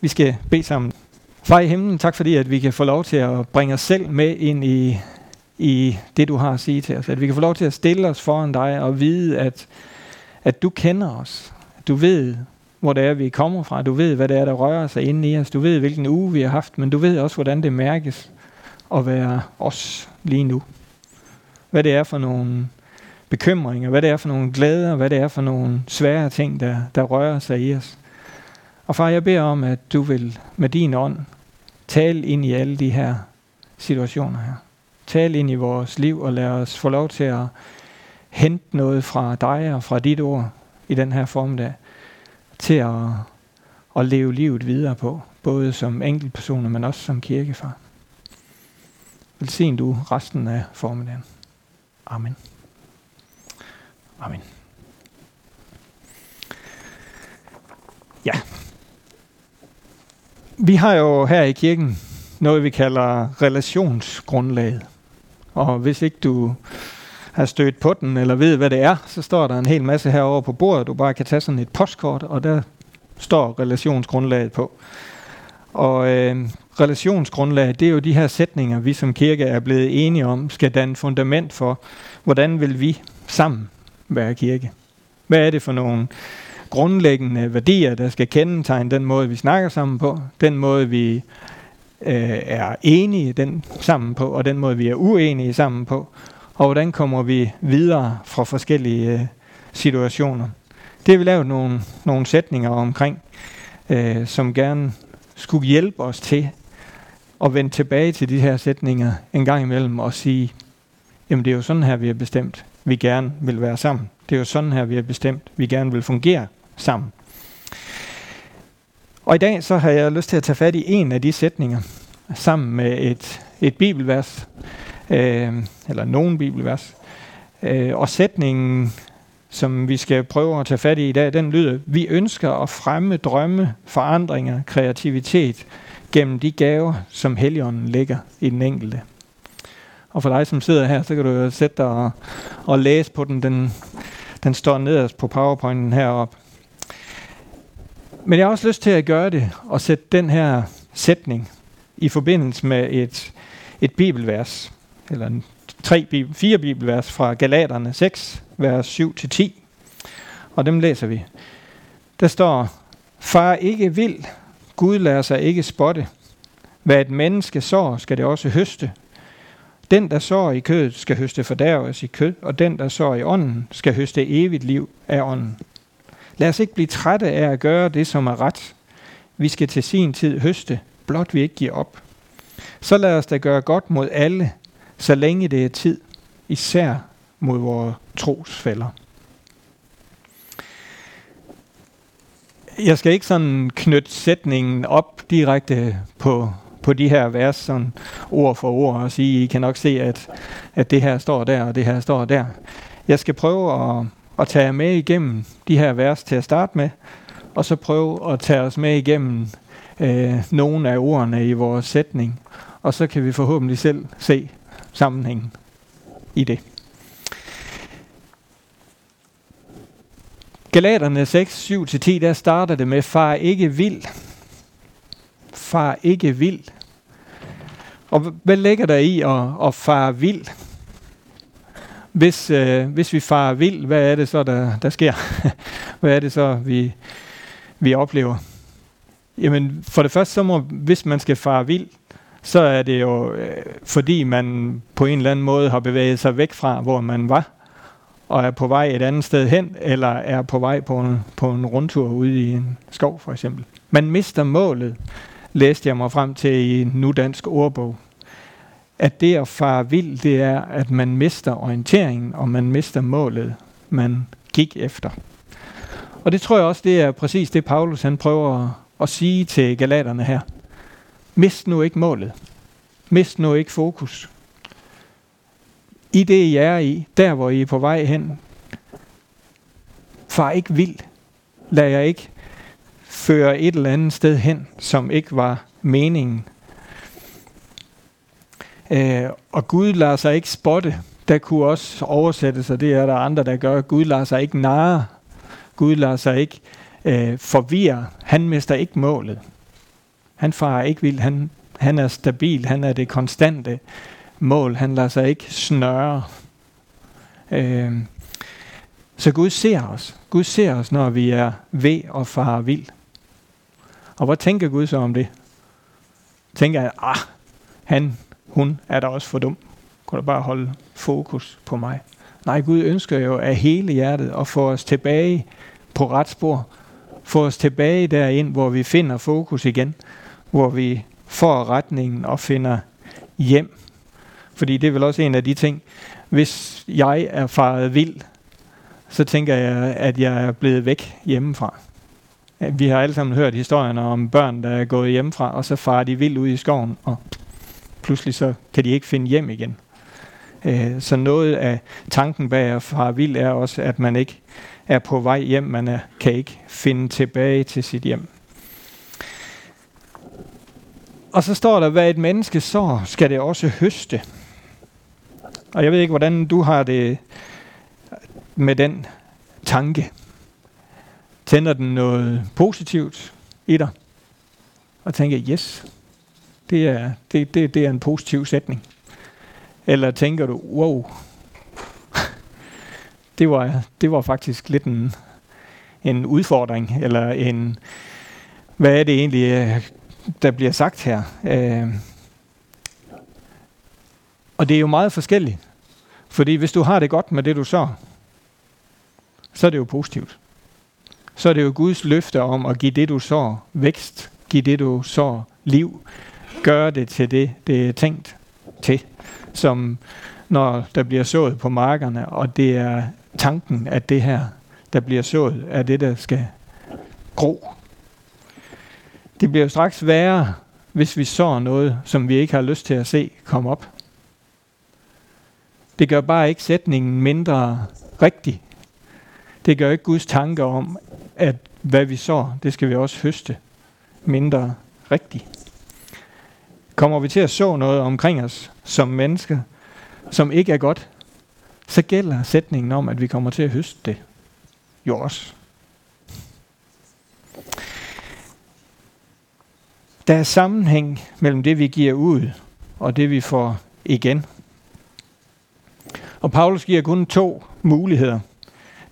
Vi skal bede sammen. Far i himlen, tak fordi at vi kan få lov til at bringe os selv med ind i, i det, du har at sige til os. At vi kan få lov til at stille os foran dig og vide, at, at du kender os. Du ved, hvor det er, vi kommer fra. Du ved, hvad det er, der rører sig inde i os. Du ved, hvilken uge vi har haft, men du ved også, hvordan det mærkes at være os lige nu. Hvad det er for nogle bekymringer, hvad det er for nogle glæder, hvad det er for nogle svære ting, der, der rører sig i os. Og far, jeg beder om, at du vil med din ånd tale ind i alle de her situationer her. Tale ind i vores liv og lad os få lov til at hente noget fra dig og fra dit ord i den her formdag til at, at leve livet videre på, både som enkeltpersoner, men også som kirkefar. Velsign du resten af formiddagen. Amen. Amen. Ja. Vi har jo her i kirken noget, vi kalder relationsgrundlaget. Og hvis ikke du har stødt på den, eller ved, hvad det er, så står der en hel masse herovre på bordet. Du bare kan tage sådan et postkort, og der står relationsgrundlaget på. Og øh, relationsgrundlaget, det er jo de her sætninger, vi som kirke er blevet enige om, skal danne fundament for, hvordan vil vi sammen være kirke. Hvad er det for nogle grundlæggende værdier, der skal kendetegne den måde, vi snakker sammen på, den måde, vi øh, er enige den sammen på, og den måde, vi er uenige sammen på, og hvordan kommer vi videre fra forskellige øh, situationer. Det har vi lavet nogle, nogle sætninger omkring, øh, som gerne skulle hjælpe os til at vende tilbage til de her sætninger en gang imellem og sige, jamen det er jo sådan her, vi har bestemt, vi gerne vil være sammen. Det er jo sådan her, vi har bestemt, vi gerne vil fungere sammen. Og i dag så har jeg lyst til at tage fat i en af de sætninger, sammen med et, et bibelvers, øh, eller nogen bibelvers. Øh, og sætningen, som vi skal prøve at tage fat i i dag, den lyder, vi ønsker at fremme drømme, forandringer, kreativitet gennem de gaver, som Helligånden lægger i den enkelte. Og for dig, som sidder her, så kan du jo sætte dig og, og læse på den. den. Den står nederst på powerpointen heroppe. Men jeg har også lyst til at gøre det og sætte den her sætning i forbindelse med et, et bibelvers, eller en, tre, fire bibelvers fra Galaterne 6, vers 7-10. Og dem læser vi. Der står, Far ikke vil, Gud lader sig ikke spotte. Hvad et menneske sår, skal det også høste. Den, der sår i kødet, skal høste fordærves i kød, og den, der sår i ånden, skal høste evigt liv af ånden. Lad os ikke blive trætte af at gøre det, som er ret. Vi skal til sin tid høste, blot vi ikke giver op. Så lad os da gøre godt mod alle, så længe det er tid, især mod vores trosfælder. Jeg skal ikke sådan knytte sætningen op direkte på, på de her vers, sådan ord for ord, og sige, I kan nok se, at, at det her står der, og det her står der. Jeg skal prøve at, at tage jer med igennem de her vers til at starte med, og så prøve at tage os med igennem øh, nogle af ordene i vores sætning, og så kan vi forhåbentlig selv se sammenhængen i det. Galaterne 6, 7-10, der starter det med, far ikke vild. Far ikke vild. Og hvad ligger der i at, at fare vild? Hvis, øh, hvis vi farer vild, hvad er det så, der, der sker? hvad er det så, vi, vi oplever? Jamen, for det første, så må, hvis man skal fare vild, så er det jo, øh, fordi man på en eller anden måde har bevæget sig væk fra, hvor man var, og er på vej et andet sted hen, eller er på vej på en, på en rundtur ude i en skov, for eksempel. Man mister målet, læste jeg mig frem til i en nu dansk ordbog at det at fare vild, det er, at man mister orienteringen, og man mister målet, man gik efter. Og det tror jeg også, det er præcis det, Paulus han prøver at, sige til galaterne her. Mist nu ikke målet. Mist nu ikke fokus. I det, I er i, der hvor I er på vej hen, far ikke vild. Lad jer ikke føre et eller andet sted hen, som ikke var meningen Øh, og Gud lader sig ikke spotte. Der kunne også oversættes, og det er der andre, der gør. Gud lader sig ikke narre. Gud lader sig ikke øh, forvirre. Han mister ikke målet. Han farer ikke vildt. Han, han er stabil. Han er det konstante mål. Han lader sig ikke snøre. Øh, så Gud ser os. Gud ser os, når vi er ved og farer vild. Og hvad tænker Gud så om det? Tænker jeg, ah, han, hun er da også for dum. Kunne du bare holde fokus på mig. Nej, Gud ønsker jo af hele hjertet at få os tilbage på ret spor. Få os tilbage derind, hvor vi finder fokus igen. Hvor vi får retningen og finder hjem. Fordi det er vel også en af de ting, hvis jeg er faret vild, så tænker jeg, at jeg er blevet væk hjemmefra. Vi har alle sammen hørt historierne om børn, der er gået hjemmefra, og så farer de vildt ud i skoven, og pludselig så kan de ikke finde hjem igen. Øh, så noget af tanken bag at fare vild er også, at man ikke er på vej hjem, man er, kan ikke finde tilbage til sit hjem. Og så står der, hvad et menneske så skal det også høste. Og jeg ved ikke, hvordan du har det med den tanke. Tænder den noget positivt i dig? Og tænker, yes, det er, det, det, det er en positiv sætning. Eller tænker du, wow, det var, det var faktisk lidt en, en udfordring, eller en, hvad er det egentlig, øh, der bliver sagt her? Øh, og det er jo meget forskelligt. Fordi hvis du har det godt med det, du så, så er det jo positivt. Så er det jo Guds løfte om at give det, du så, vækst. Give det, du så, liv. Gør det til det, det er tænkt til. Som når der bliver sået på markerne, og det er tanken, at det her, der bliver sået, er det, der skal gro. Det bliver jo straks værre, hvis vi sår noget, som vi ikke har lyst til at se komme op. Det gør bare ikke sætningen mindre rigtig. Det gør ikke Guds tanke om, at hvad vi sår, det skal vi også høste mindre rigtigt. Kommer vi til at så noget omkring os som menneske, som ikke er godt, så gælder sætningen om, at vi kommer til at høste det jo også. Der er sammenhæng mellem det, vi giver ud, og det, vi får igen. Og Paulus giver kun to muligheder.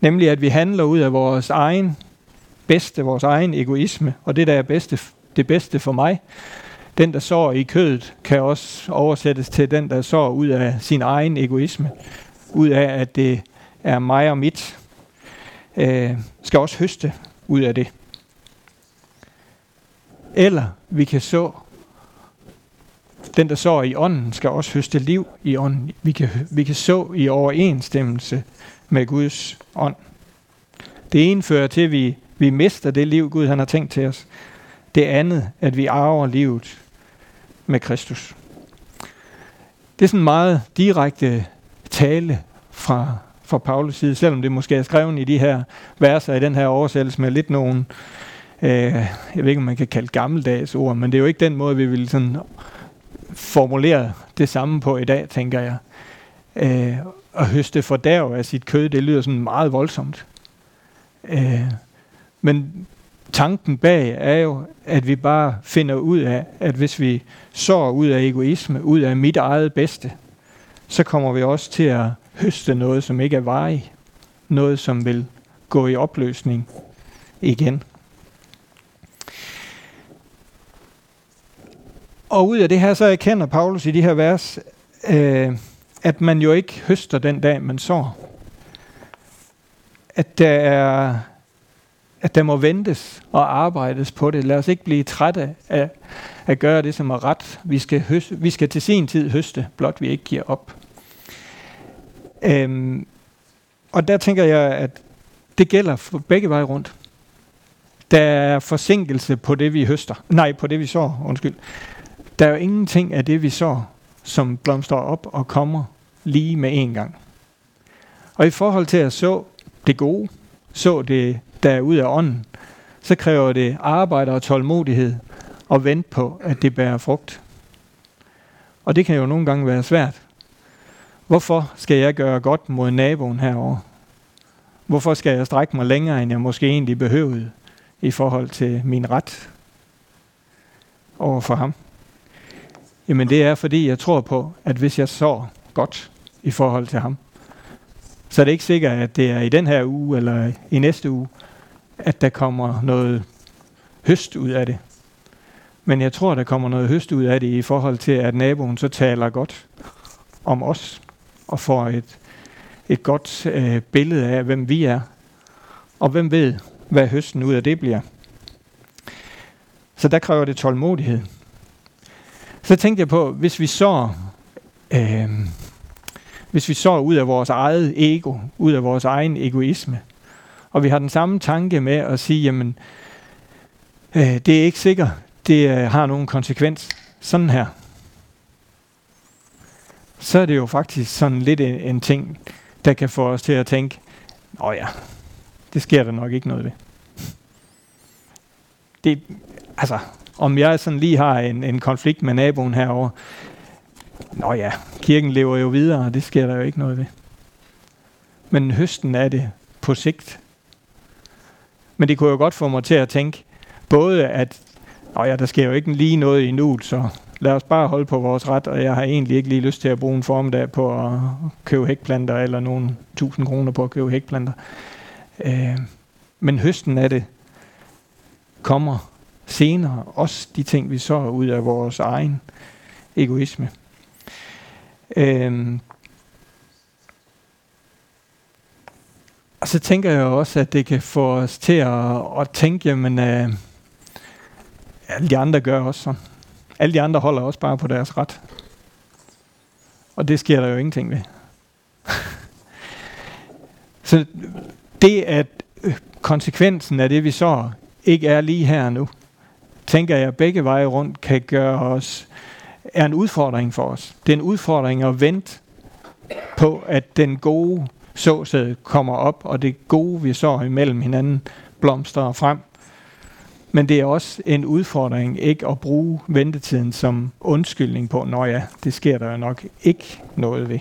Nemlig at vi handler ud af vores egen bedste, vores egen egoisme, og det der er bedste, det bedste for mig. Den, der sår i kødet, kan også oversættes til den, der sår ud af sin egen egoisme. Ud af, at det er mig og mit. Øh, skal også høste ud af det. Eller vi kan så den, der sår i ånden, skal også høste liv i ånden. Vi kan, vi kan så i overensstemmelse med Guds ånd. Det ene fører til, at vi, vi mister det liv, Gud han har tænkt til os. Det andet, at vi arver livet med Kristus. Det er sådan meget direkte tale fra, fra Paulus side, selvom det måske er skrevet i de her verser i den her oversættelse med lidt nogen, øh, jeg ved ikke, om man kan kalde gammeldags ord, men det er jo ikke den måde, vi vil sådan formulere det samme på i dag, tænker jeg. Øh, at høste fordærv af sit kød, det lyder sådan meget voldsomt. Øh, men tanken bag er jo, at vi bare finder ud af, at hvis vi sår ud af egoisme, ud af mit eget bedste, så kommer vi også til at høste noget, som ikke er varigt. Noget, som vil gå i opløsning igen. Og ud af det her, så erkender Paulus i de her vers, øh, at man jo ikke høster den dag, man sår. At der er at der må ventes og arbejdes på det. Lad os ikke blive trætte af at gøre det, som er ret. Vi skal, høste, vi skal til sin tid høste, blot vi ikke giver op. Øhm, og der tænker jeg, at det gælder for begge veje rundt. Der er forsinkelse på det, vi høster. Nej, på det, vi sår, undskyld. Der er jo ingenting af det, vi sår, som blomstrer op og kommer lige med en gang. Og i forhold til at så det gode, så det, der er ud af ånden, så kræver det arbejde og tålmodighed og vente på, at det bærer frugt. Og det kan jo nogle gange være svært. Hvorfor skal jeg gøre godt mod naboen herover? Hvorfor skal jeg strække mig længere, end jeg måske egentlig behøvede i forhold til min ret? over for ham? Jamen det er, fordi jeg tror på, at hvis jeg så godt i forhold til ham, så er det ikke sikkert, at det er i den her uge eller i næste uge, at der kommer noget høst ud af det. Men jeg tror, der kommer noget høst ud af det i forhold til, at naboen så taler godt om os og får et, et godt øh, billede af, hvem vi er. Og hvem ved, hvad høsten ud af det bliver. Så der kræver det tålmodighed. Så tænkte jeg på, hvis vi så, øh, hvis vi så ud af vores eget ego, ud af vores egen egoisme, og vi har den samme tanke med at sige, jamen, øh, det er ikke sikkert, det øh, har nogen konsekvens. Sådan her. Så er det jo faktisk sådan lidt en, en ting, der kan få os til at tænke, åh ja, det sker der nok ikke noget ved. Det, altså, om jeg sådan lige har en, en konflikt med naboen herover, Nå ja, kirken lever jo videre, og det sker der jo ikke noget ved. Men høsten er det på sigt. Men det kunne jo godt få mig til at tænke, både at, Nå ja, der sker jo ikke lige noget i nu, så lad os bare holde på vores ret, og jeg har egentlig ikke lige lyst til at bruge en formiddag på at købe hækplanter, eller nogle tusind kroner på at købe hækplanter. Øh, men høsten af det kommer senere, også de ting, vi så ud af vores egen egoisme. Øh, og så tænker jeg også, at det kan få os til at, at tænke, jamen, øh, alle de andre gør også sådan. Alle de andre holder også bare på deres ret. Og det sker der jo ingenting ved. så det, at øh, konsekvensen af det, vi så, ikke er lige her nu, tænker jeg, begge veje rundt kan gøre os, er en udfordring for os. Det er en udfordring at vente på, at den gode såsæd kommer op, og det gode, vi så imellem hinanden, blomstrer frem. Men det er også en udfordring ikke at bruge ventetiden som undskyldning på, når ja, det sker der jo nok ikke noget ved.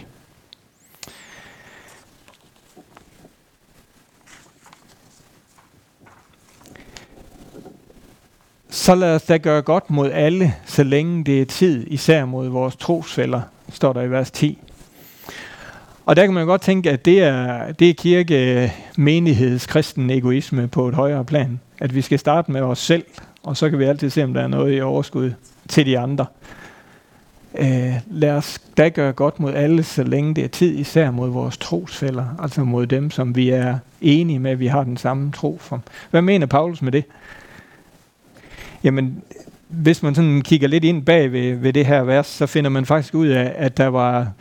Så lad os da gøre godt mod alle, så længe det er tid, især mod vores trosfælder, står der i vers 10. Og der kan man godt tænke, at det er, det er kirke, menigheds, kristen egoisme på et højere plan. At vi skal starte med os selv, og så kan vi altid se, om der er noget i overskud til de andre. Øh, lad os da gøre godt mod alle, så længe det er tid, især mod vores trosfælder, altså mod dem, som vi er enige med, at vi har den samme tro for. Hvad mener Paulus med det? Jamen, hvis man sådan kigger lidt ind bag ved, ved det her vers, så finder man faktisk ud af, at der var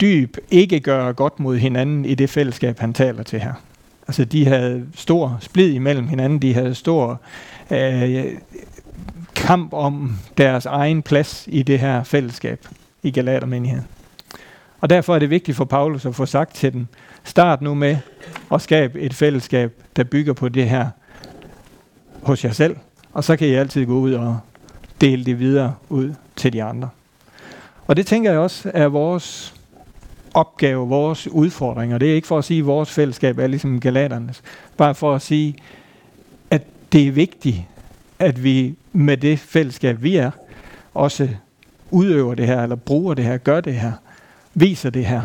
dyb ikke gøre godt mod hinanden i det fællesskab, han taler til her. Altså, de havde stor splid imellem hinanden, de havde stor øh, kamp om deres egen plads i det her fællesskab i Galatermenigheden. Og derfor er det vigtigt for Paulus at få sagt til den, start nu med at skabe et fællesskab, der bygger på det her hos jer selv, og så kan I altid gå ud og dele det videre ud til de andre. Og det tænker jeg også er vores opgave, vores udfordring, og Det er ikke for at sige, at vores fællesskab er ligesom galaternes. Bare for at sige, at det er vigtigt, at vi med det fællesskab, vi er, også udøver det her, eller bruger det her, gør det her, viser det her.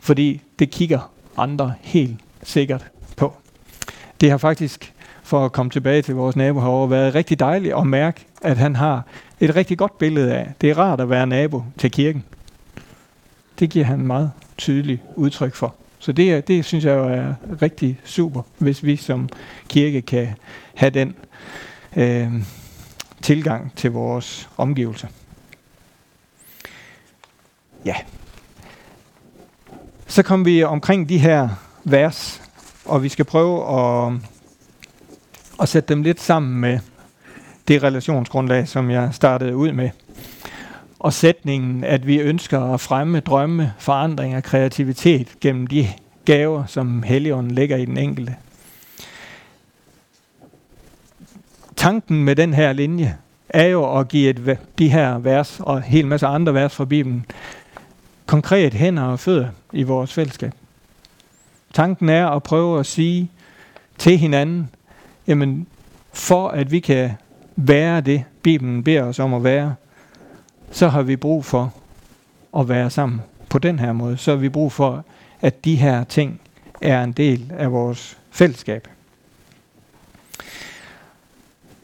Fordi det kigger andre helt sikkert på. Det har faktisk for at komme tilbage til vores nabo herovre, været rigtig dejligt at mærke, at han har et rigtig godt billede af. Det er rart at være nabo til kirken. Det giver han meget tydeligt udtryk for. Så det, det synes jeg jo er rigtig super, hvis vi som kirke kan have den øh, tilgang til vores omgivelser. Ja. Så kom vi omkring de her vers, og vi skal prøve at at sætte dem lidt sammen med det relationsgrundlag, som jeg startede ud med. Og sætningen, at vi ønsker at fremme drømme, forandring og kreativitet gennem de gaver, som Helligånden lægger i den enkelte. Tanken med den her linje er jo at give et, de her vers og en hel masse andre vers fra Bibelen konkret hænder og fødder i vores fællesskab. Tanken er at prøve at sige til hinanden, jamen for at vi kan være det, Bibelen beder os om at være, så har vi brug for at være sammen på den her måde. Så har vi brug for, at de her ting er en del af vores fællesskab.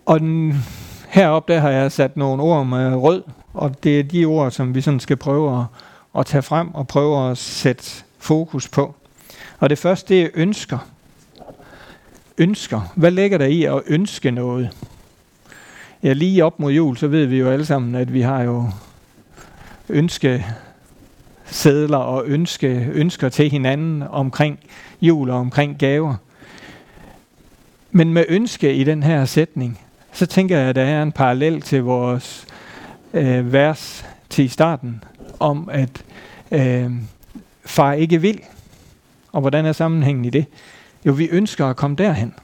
Og den, heroppe der har jeg sat nogle ord med rød, og det er de ord, som vi sådan skal prøve at, at tage frem og prøve at sætte fokus på. Og det første, det er ønsker. Ønsker. Hvad ligger der i at ønske noget? Ja, lige op mod jul, så ved vi jo alle sammen, at vi har jo ønske sædler og ønske, ønsker til hinanden omkring jul og omkring gaver. Men med ønske i den her sætning, så tænker jeg, at der er en parallel til vores øh, vers til starten, om at øh, far ikke vil. Og hvordan er sammenhængen i det? Jo, vi ønsker at komme derhen.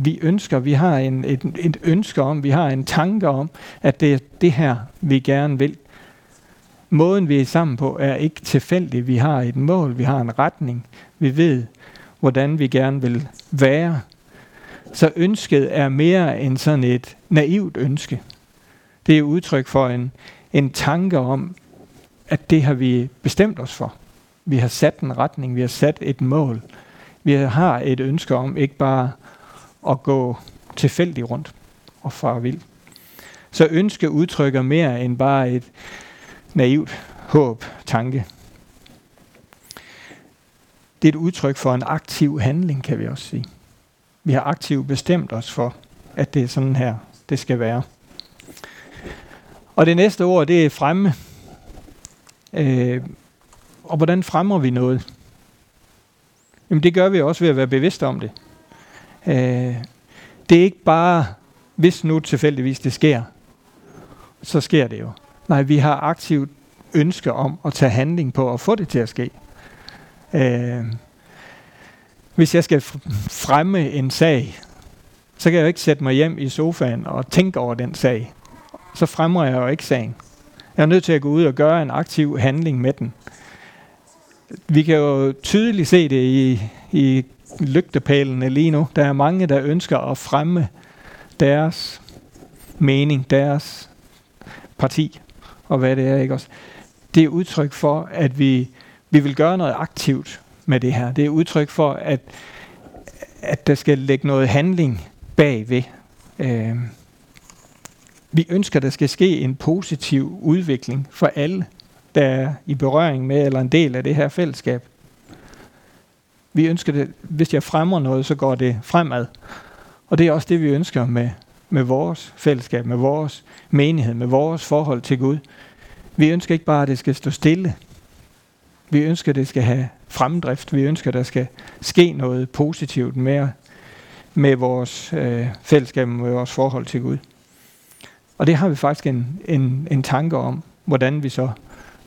Vi ønsker, vi har en, et, et ønske om, vi har en tanke om, at det er det her, vi gerne vil. Måden, vi er sammen på, er ikke tilfældig. Vi har et mål, vi har en retning. Vi ved, hvordan vi gerne vil være. Så ønsket er mere end sådan et naivt ønske. Det er udtryk for en, en tanke om, at det har vi bestemt os for. Vi har sat en retning, vi har sat et mål. Vi har et ønske om ikke bare at gå tilfældigt rundt og fare vild. Så ønske udtrykker mere end bare et naivt håb, tanke. Det er et udtryk for en aktiv handling, kan vi også sige. Vi har aktivt bestemt os for, at det er sådan her, det skal være. Og det næste ord, det er fremme. Øh, og hvordan fremmer vi noget? Jamen det gør vi også ved at være bevidste om det. Øh, det er ikke bare, hvis nu tilfældigvis det sker, så sker det jo. Nej, vi har aktivt ønske om at tage handling på at få det til at ske. Øh, hvis jeg skal fremme en sag, så kan jeg jo ikke sætte mig hjem i sofaen og tænke over den sag. Så fremmer jeg jo ikke sagen. Jeg er nødt til at gå ud og gøre en aktiv handling med den. Vi kan jo tydeligt se det i, i lygtepælene lige nu. Der er mange, der ønsker at fremme deres mening, deres parti, og hvad det er, ikke også? Det er udtryk for, at vi, vi vil gøre noget aktivt med det her. Det er udtryk for, at, at der skal lægge noget handling bagved. Øh, vi ønsker, at der skal ske en positiv udvikling for alle, der er i berøring med eller en del af det her fællesskab. Vi ønsker det, hvis jeg fremmer noget, så går det fremad. Og det er også det, vi ønsker med, med vores fællesskab, med vores menighed, med vores forhold til Gud. Vi ønsker ikke bare, at det skal stå stille. Vi ønsker, at det skal have fremdrift. Vi ønsker, at der skal ske noget positivt med, med vores øh, fællesskab, med vores forhold til Gud. Og det har vi faktisk en, en, en tanke om, hvordan vi så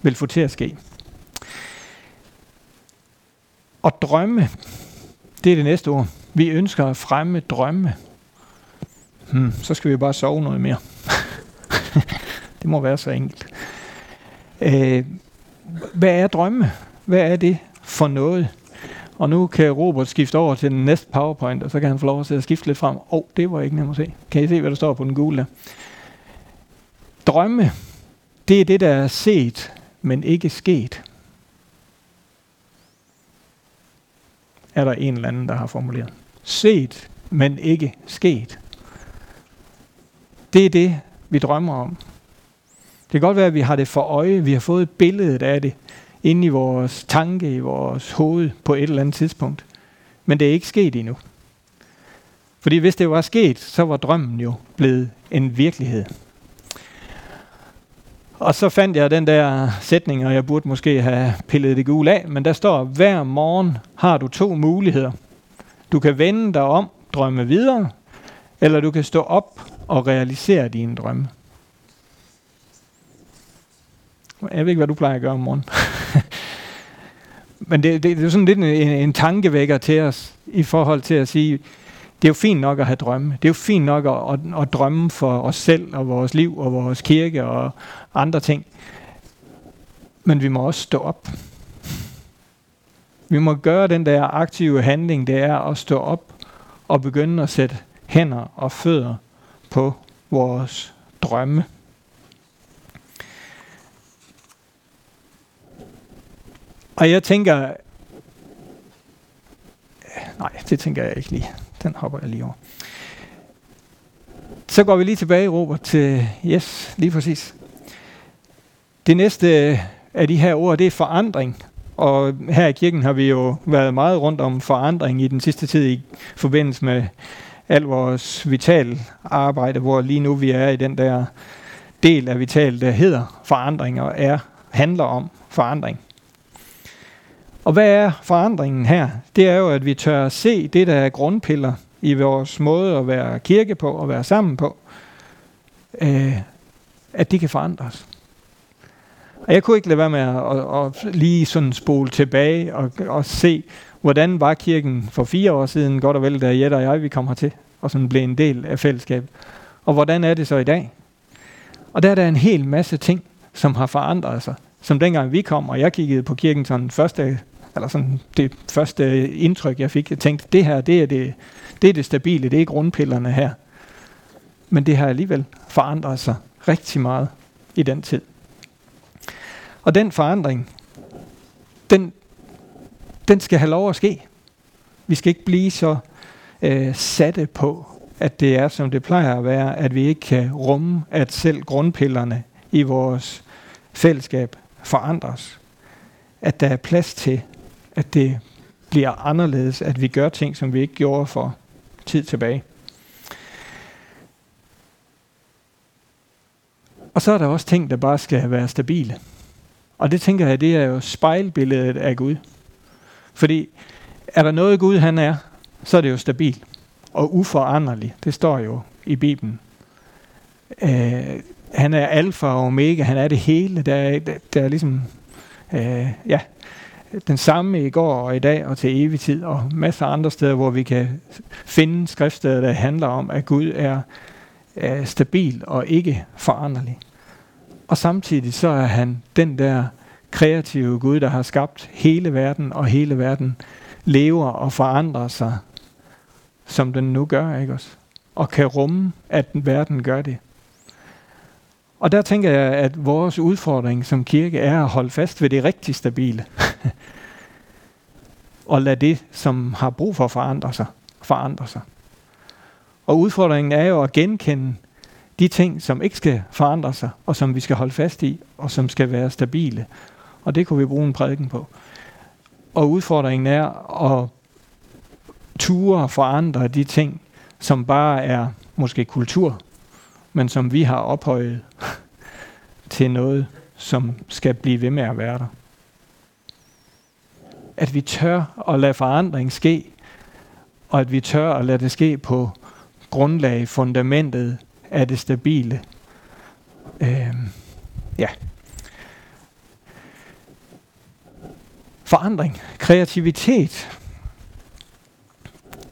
vil få til at ske. Og drømme, det er det næste ord. Vi ønsker at fremme drømme. Hmm, så skal vi bare sove noget mere. det må være så enkelt. Øh, hvad er drømme? Hvad er det for noget? Og nu kan Robert skifte over til den næste PowerPoint, og så kan han få lov at skifte lidt frem. Åh, oh, det var ikke nemt at se. Kan I se, hvad der står på den gule der? Drømme, det er det, der er set, men ikke sket. Er der en eller anden, der har formuleret. Set, men ikke sket. Det er det, vi drømmer om. Det kan godt være, at vi har det for øje, vi har fået billedet af det inde i vores tanke, i vores hoved på et eller andet tidspunkt. Men det er ikke sket endnu. Fordi hvis det var sket, så var drømmen jo blevet en virkelighed. Og så fandt jeg den der sætning, og jeg burde måske have pillet det gule af, men der står, hver morgen har du to muligheder. Du kan vende dig om, drømme videre, eller du kan stå op og realisere dine drømme. Jeg ved ikke, hvad du plejer at gøre om morgenen. Men det, det, det er sådan lidt en, en tankevækker til os, i forhold til at sige, det er jo fint nok at have drømme. Det er jo fint nok at, at, at drømme for os selv og vores liv og vores kirke og andre ting. Men vi må også stå op. Vi må gøre den der aktive handling, det er at stå op og begynde at sætte hænder og fødder på vores drømme. Og jeg tænker, nej, det tænker jeg ikke lige. Den hopper jeg lige over. Så går vi lige tilbage, Robert, til yes, lige præcis. Det næste øh, af de her ord, det er forandring. Og her i kirken har vi jo været meget rundt om forandring i den sidste tid i forbindelse med al vores vital arbejde, hvor lige nu vi er i den der del af vital, der hedder forandring og er, handler om forandring. Og hvad er forandringen her? Det er jo, at vi tør se det, der er grundpiller i vores måde at være kirke på og være sammen på, øh, at det kan forandres. Og jeg kunne ikke lade være med at, at, at lige sådan spole tilbage og, og se, hvordan var kirken for fire år siden, godt og vel, da Jette og jeg vi kom hertil, og sådan blev en del af fællesskabet. Og hvordan er det så i dag? Og der er der en hel masse ting, som har forandret sig. Som dengang vi kom, og jeg kiggede på kirken sådan første, eller sådan det første indtryk, jeg fik, jeg tænkte, det her, det er det, det er det stabile, det er grundpillerne her. Men det har alligevel forandret sig rigtig meget i den tid. Og den forandring, den, den skal have lov at ske. Vi skal ikke blive så øh, satte på, at det er, som det plejer at være, at vi ikke kan rumme, at selv grundpillerne i vores fællesskab forandres. At der er plads til, at det bliver anderledes, at vi gør ting, som vi ikke gjorde for tid tilbage. Og så er der også ting, der bare skal være stabile. Og det tænker jeg, det er jo spejlbilledet af Gud. Fordi er der noget Gud han er, så er det jo stabil og uforanderlig. Det står jo i Bibelen. Øh, han er alfa og omega, han er det hele. Der er, der, der er ligesom, øh, ja, den samme i går og i dag og til evig tid, og masser af andre steder, hvor vi kan finde skriftsteder, der handler om, at Gud er, er stabil og ikke foranderlig. Og samtidig så er han den der kreative Gud, der har skabt hele verden, og hele verden lever og forandrer sig, som den nu gør, ikke også? Og kan rumme, at verden gør det. Og der tænker jeg, at vores udfordring som kirke er at holde fast ved det rigtig stabile og lade det, som har brug for at forandre sig, forandre sig. Og udfordringen er jo at genkende de ting, som ikke skal forandre sig, og som vi skal holde fast i, og som skal være stabile. Og det kunne vi bruge en prædiken på. Og udfordringen er at ture forandre de ting, som bare er måske kultur, men som vi har ophøjet til noget, som skal blive ved med at være der. At vi tør at lade forandring ske, og at vi tør at lade det ske på grundlag, fundamentet af det stabile. Øh, ja. Forandring, kreativitet.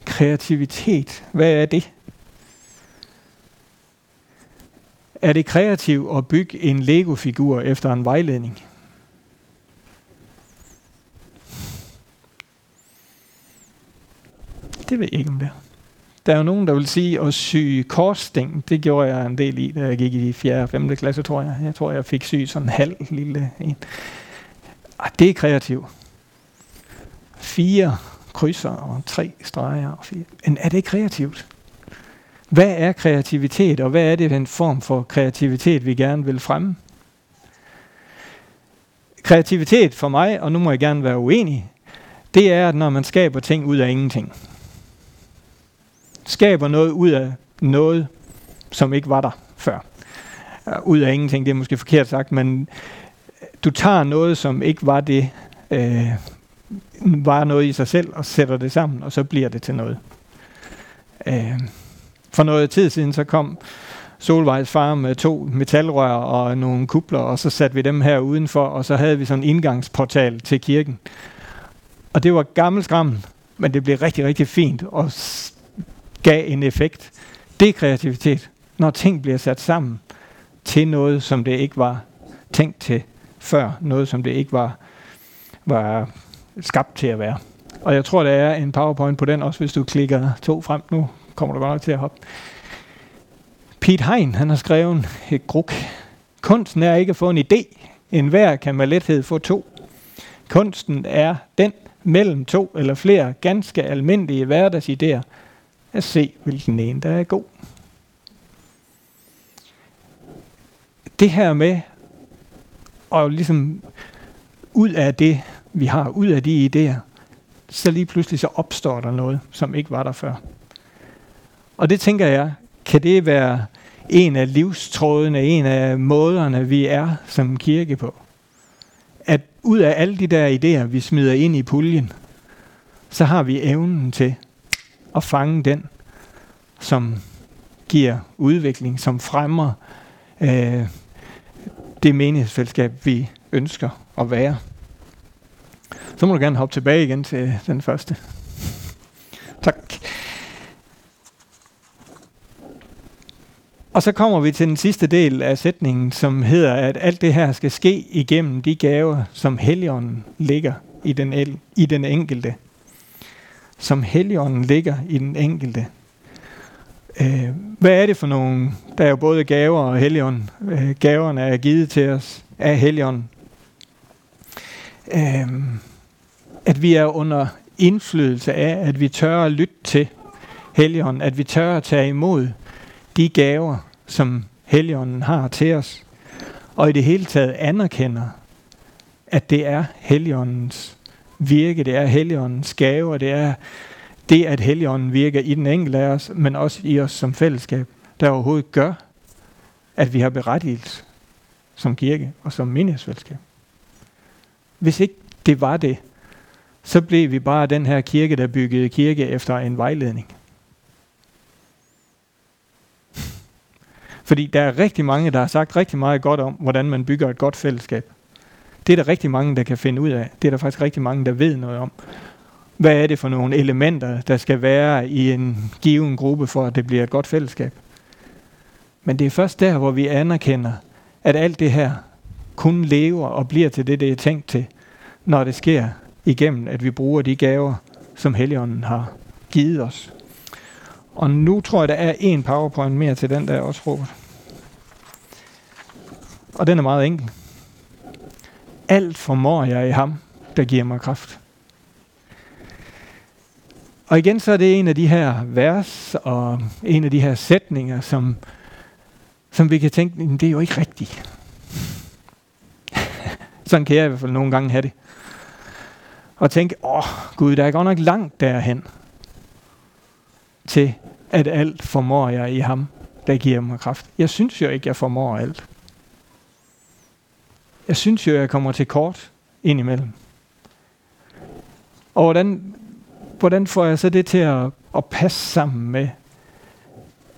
Kreativitet, hvad er det? Er det kreativt at bygge en Lego-figur efter en vejledning? Det ved jeg ikke, om det er. Der er jo nogen, der vil sige at sy korsting. Det gjorde jeg en del i, da jeg gik i 4. og 5. klasse, tror jeg. Jeg tror, jeg fik sy sådan en halv lille en. Ah, det er kreativt. Fire krydser og tre streger og fire. Men er det kreativt? Hvad er kreativitet, og hvad er det en form for kreativitet, vi gerne vil fremme? Kreativitet for mig, og nu må jeg gerne være uenig, det er, at når man skaber ting ud af ingenting. Skaber noget ud af noget, som ikke var der før. Øh, ud af ingenting, det er måske forkert sagt, men du tager noget, som ikke var det, øh, var noget i sig selv, og sætter det sammen, og så bliver det til noget. Øh, for noget tid siden, så kom Solvejs far med to metalrør og nogle kubler, og så satte vi dem her udenfor, og så havde vi sådan en indgangsportal til kirken. Og det var gammel skram, men det blev rigtig, rigtig fint og gav en effekt. Det er kreativitet, når ting bliver sat sammen til noget, som det ikke var tænkt til før. Noget, som det ikke var, var skabt til at være. Og jeg tror, der er en powerpoint på den også, hvis du klikker to frem nu kommer du godt nok til at hoppe. Pete Hein, han har skrevet et gruk. Kunsten er ikke at få en idé. En hver kan med lethed få to. Kunsten er den mellem to eller flere ganske almindelige hverdagsidéer at se, hvilken en der er god. Det her med at ligesom ud af det, vi har, ud af de idéer, så lige pludselig så opstår der noget, som ikke var der før. Og det tænker jeg, kan det være en af livstrådene, en af måderne, vi er som kirke på. At ud af alle de der idéer, vi smider ind i puljen, så har vi evnen til at fange den, som giver udvikling, som fremmer øh, det menighedsfællesskab, vi ønsker at være. Så må du gerne hoppe tilbage igen til den første. Tak. Og så kommer vi til den sidste del af sætningen, som hedder, at alt det her skal ske igennem de gaver, som Helligånden ligger i den, el, i den enkelte. Som Helligånden ligger i den enkelte. Øh, hvad er det for nogle? Der er jo både gaver og Helligånden. Øh, gaverne er givet til os af Helligånden. Øh, at vi er under indflydelse af, at vi tør at lytte til Helligånden, at vi tør at tage imod de gaver, som Helligånden har til os, og i det hele taget anerkender, at det er Helligåndens virke, det er Helligåndens gave, og det er det, at Helligånden virker i den enkelte af os, men også i os som fællesskab, der overhovedet gør, at vi har berettigelse som kirke og som menighedsfællesskab. Hvis ikke det var det, så blev vi bare den her kirke, der byggede kirke efter en vejledning. Fordi der er rigtig mange, der har sagt rigtig meget godt om, hvordan man bygger et godt fællesskab. Det er der rigtig mange, der kan finde ud af. Det er der faktisk rigtig mange, der ved noget om. Hvad er det for nogle elementer, der skal være i en given gruppe, for at det bliver et godt fællesskab? Men det er først der, hvor vi anerkender, at alt det her kun lever og bliver til det, det er tænkt til, når det sker igennem, at vi bruger de gaver, som Helligånden har givet os. Og nu tror jeg, der er en powerpoint mere til den der også, Robert. Og den er meget enkel. Alt formår jeg i ham, der giver mig kraft. Og igen så er det en af de her vers og en af de her sætninger, som, som vi kan tænke, det er jo ikke rigtigt. Sådan kan jeg i hvert fald nogle gange have det. Og tænke, åh oh, Gud, der er godt nok langt derhen til, at alt formår jeg i ham, der giver mig kraft. Jeg synes jo ikke, jeg formår alt. Jeg synes jo, jeg kommer til kort indimellem. Og hvordan, hvordan får jeg så det til at, at passe sammen med,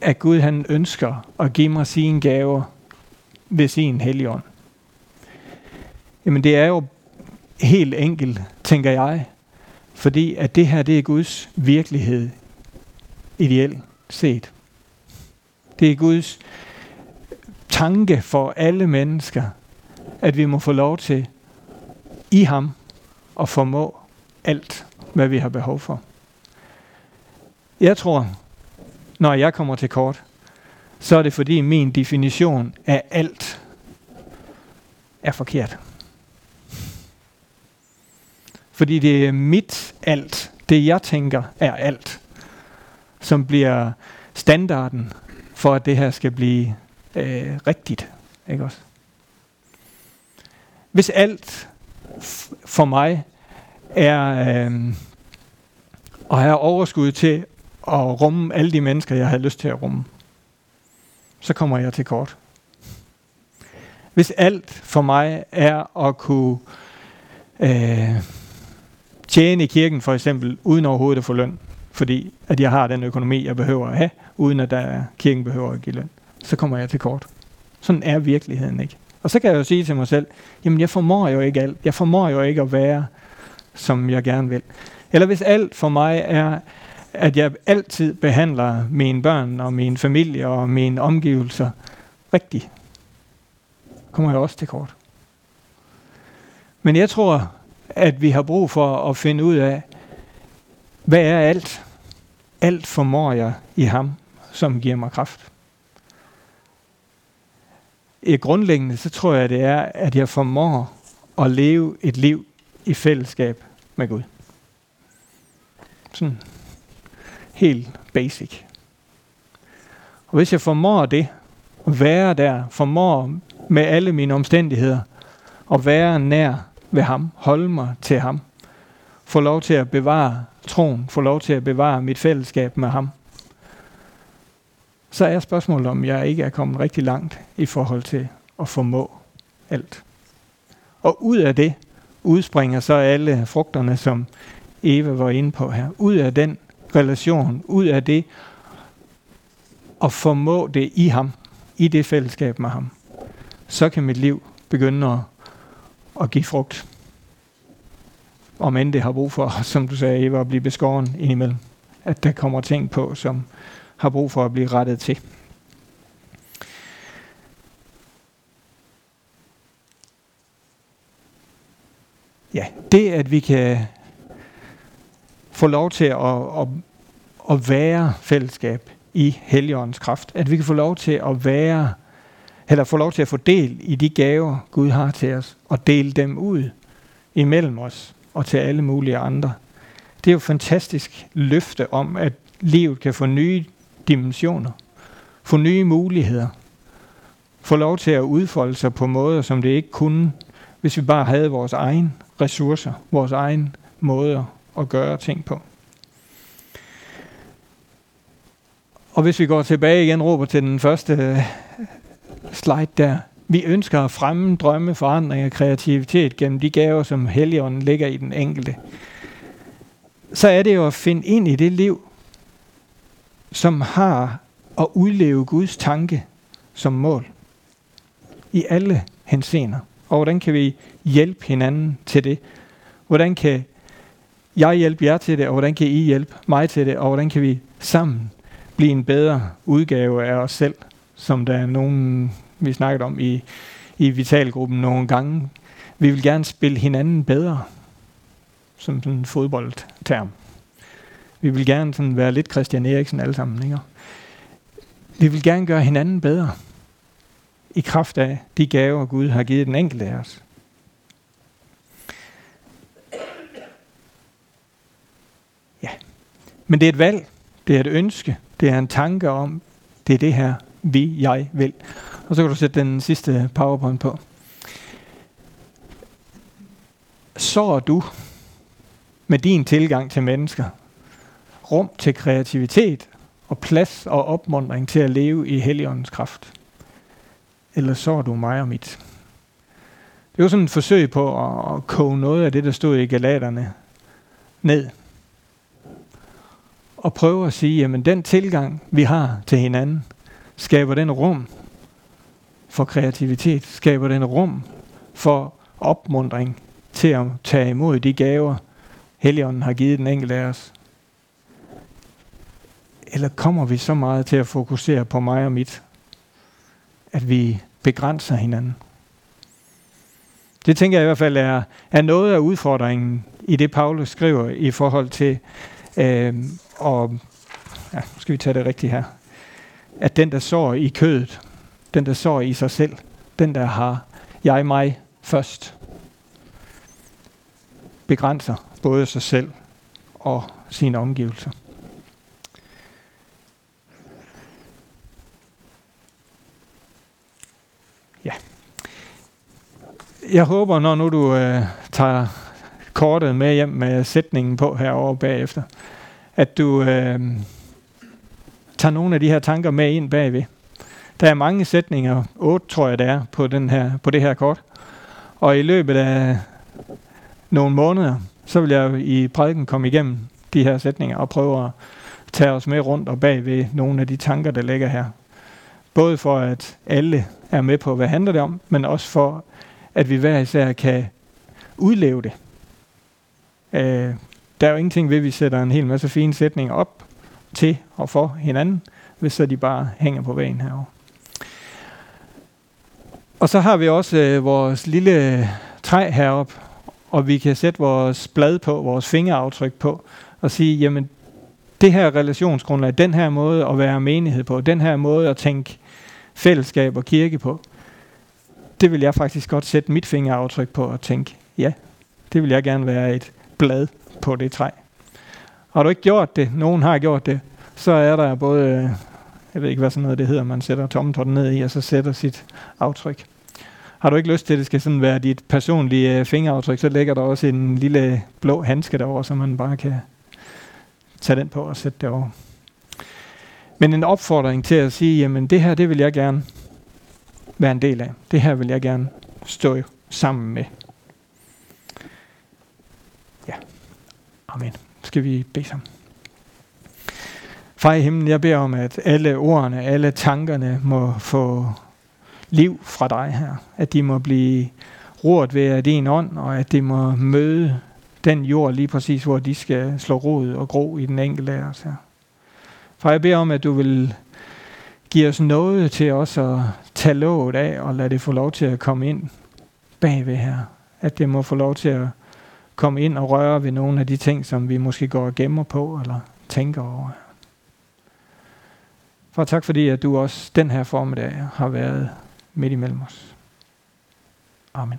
at Gud han ønsker at give mig sine gaver ved sin helligånd? Jamen det er jo helt enkelt, tænker jeg, fordi at det her det er Guds virkelighed ideelt set. Det er Guds tanke for alle mennesker, at vi må få lov til i ham at formå alt, hvad vi har behov for. Jeg tror, når jeg kommer til kort, så er det fordi min definition af alt er forkert. Fordi det er mit alt, det jeg tænker er alt, som bliver standarden for, at det her skal blive øh, rigtigt. Ikke også? Hvis alt for mig er øh, at have overskud til at rumme alle de mennesker, jeg havde lyst til at rumme, så kommer jeg til kort. Hvis alt for mig er at kunne øh, tjene i kirken for eksempel, uden overhovedet at få løn, fordi at jeg har den økonomi, jeg behøver at have, uden at der kirken behøver at give løn, så kommer jeg til kort. Sådan er virkeligheden ikke. Og så kan jeg jo sige til mig selv, jamen jeg formår jo ikke alt. Jeg formår jo ikke at være, som jeg gerne vil. Eller hvis alt for mig er, at jeg altid behandler mine børn og min familie og mine omgivelser rigtigt, kommer jeg også til kort. Men jeg tror, at vi har brug for at finde ud af, hvad er alt? Alt formår jeg i ham, som giver mig kraft i grundlæggende, så tror jeg, det er, at jeg formår at leve et liv i fællesskab med Gud. Sådan helt basic. Og hvis jeg formår det, at være der, formår med alle mine omstændigheder, at være nær ved ham, holde mig til ham, få lov til at bevare troen, få lov til at bevare mit fællesskab med ham, så er spørgsmålet, om jeg ikke er kommet rigtig langt i forhold til at formå alt. Og ud af det udspringer så alle frugterne, som Eva var inde på her. Ud af den relation, ud af det at formå det i ham, i det fællesskab med ham, så kan mit liv begynde at, at give frugt. Om end det har brug for, som du sagde, Eva, at blive beskåren indimellem. At der kommer ting på, som har brug for at blive rettet til. Ja, det at vi kan få lov til at, at, at være fællesskab i Helligåndens kraft. At vi kan få lov til at være, eller få lov til at få del i de gaver, Gud har til os, og dele dem ud imellem os og til alle mulige andre. Det er jo et fantastisk løfte om, at livet kan få nye dimensioner, få nye muligheder, få lov til at udfolde sig på måder, som det ikke kunne, hvis vi bare havde vores egen ressourcer, vores egen måder at gøre ting på. Og hvis vi går tilbage igen, råber til den første øh, slide der. Vi ønsker at fremme drømme, forandring og kreativitet gennem de gaver, som Helligånden ligger i den enkelte. Så er det jo at finde ind i det liv, som har at udleve Guds tanke som mål. I alle hensener. Og hvordan kan vi hjælpe hinanden til det? Hvordan kan jeg hjælpe jer til det, og hvordan kan I hjælpe mig til det, og hvordan kan vi sammen blive en bedre udgave af os selv, som der er nogen, vi snakket om i, i Vitalgruppen nogle gange. Vi vil gerne spille hinanden bedre, som sådan en fodboldterm. Vi vil gerne sådan være lidt Christian Eriksen alle sammen. Ikke? Vi vil gerne gøre hinanden bedre i kraft af de gaver, Gud har givet den enkelte af os. Ja, men det er et valg, det er et ønske, det er en tanke om, det er det her, vi, jeg vil. Og så kan du sætte den sidste powerpoint på. Så du med din tilgang til mennesker rum til kreativitet og plads og opmundring til at leve i Helligåndens kraft? Eller så du mig og mit? Det var sådan et forsøg på at, at koge noget af det, der stod i Galaterne ned. Og prøve at sige, jamen den tilgang, vi har til hinanden, skaber den rum for kreativitet, skaber den rum for opmundring til at tage imod de gaver, Helligånden har givet den enkelte af os. Eller kommer vi så meget til at fokusere på mig og mit, at vi begrænser hinanden? Det tænker jeg i hvert fald er, er noget af udfordringen i det, Paulus skriver i forhold til, øh, og ja, skal vi tage det rigtigt her, at den, der sår i kødet, den, der sår i sig selv, den, der har jeg mig først, begrænser både sig selv og sine omgivelser. Jeg håber, når nu du øh, tager kortet med hjem med sætningen på herovre bagefter, at du øh, tager nogle af de her tanker med ind bagved. Der er mange sætninger, otte tror jeg det er, på, den her, på det her kort. Og i løbet af nogle måneder, så vil jeg i prædiken komme igennem de her sætninger og prøve at tage os med rundt og bagved nogle af de tanker, der ligger her. Både for at alle er med på, hvad handler det om, men også for, at vi hver især kan udleve det. Øh, der er jo ingenting ved, at vi sætter en hel masse fine sætninger op til og for hinanden, hvis så de bare hænger på væggen herovre. Og så har vi også øh, vores lille træ heroppe, og vi kan sætte vores blad på, vores fingeraftryk på, og sige, jamen, det her relationsgrundlag, den her måde at være menighed på, den her måde at tænke fællesskab og kirke på, det vil jeg faktisk godt sætte mit fingeraftryk på og tænke, ja, det vil jeg gerne være et blad på det træ. Har du ikke gjort det, nogen har gjort det, så er der både, øh, jeg ved ikke hvad sådan noget det hedder, man sætter tommeltotten ned i, og så sætter sit aftryk. Har du ikke lyst til, at det skal sådan være dit personlige øh, fingeraftryk, så lægger der også en lille blå handske derovre, så man bare kan tage den på og sætte det over. Men en opfordring til at sige, jamen det her, det vil jeg gerne være en del af. Det her vil jeg gerne stå sammen med. Ja. Amen. Skal vi bede sammen. Far i himlen, jeg beder om, at alle ordene, alle tankerne må få liv fra dig her. At de må blive rørt ved din ånd, og at det må møde den jord lige præcis, hvor de skal slå rod og gro i den enkelte af os her. For jeg beder om, at du vil giver os noget til os at tage låget af og lade det få lov til at komme ind bagved her. At det må få lov til at komme ind og røre ved nogle af de ting, som vi måske går og gemmer på eller tænker over. For tak fordi, at du også den her formiddag har været midt imellem os. Amen.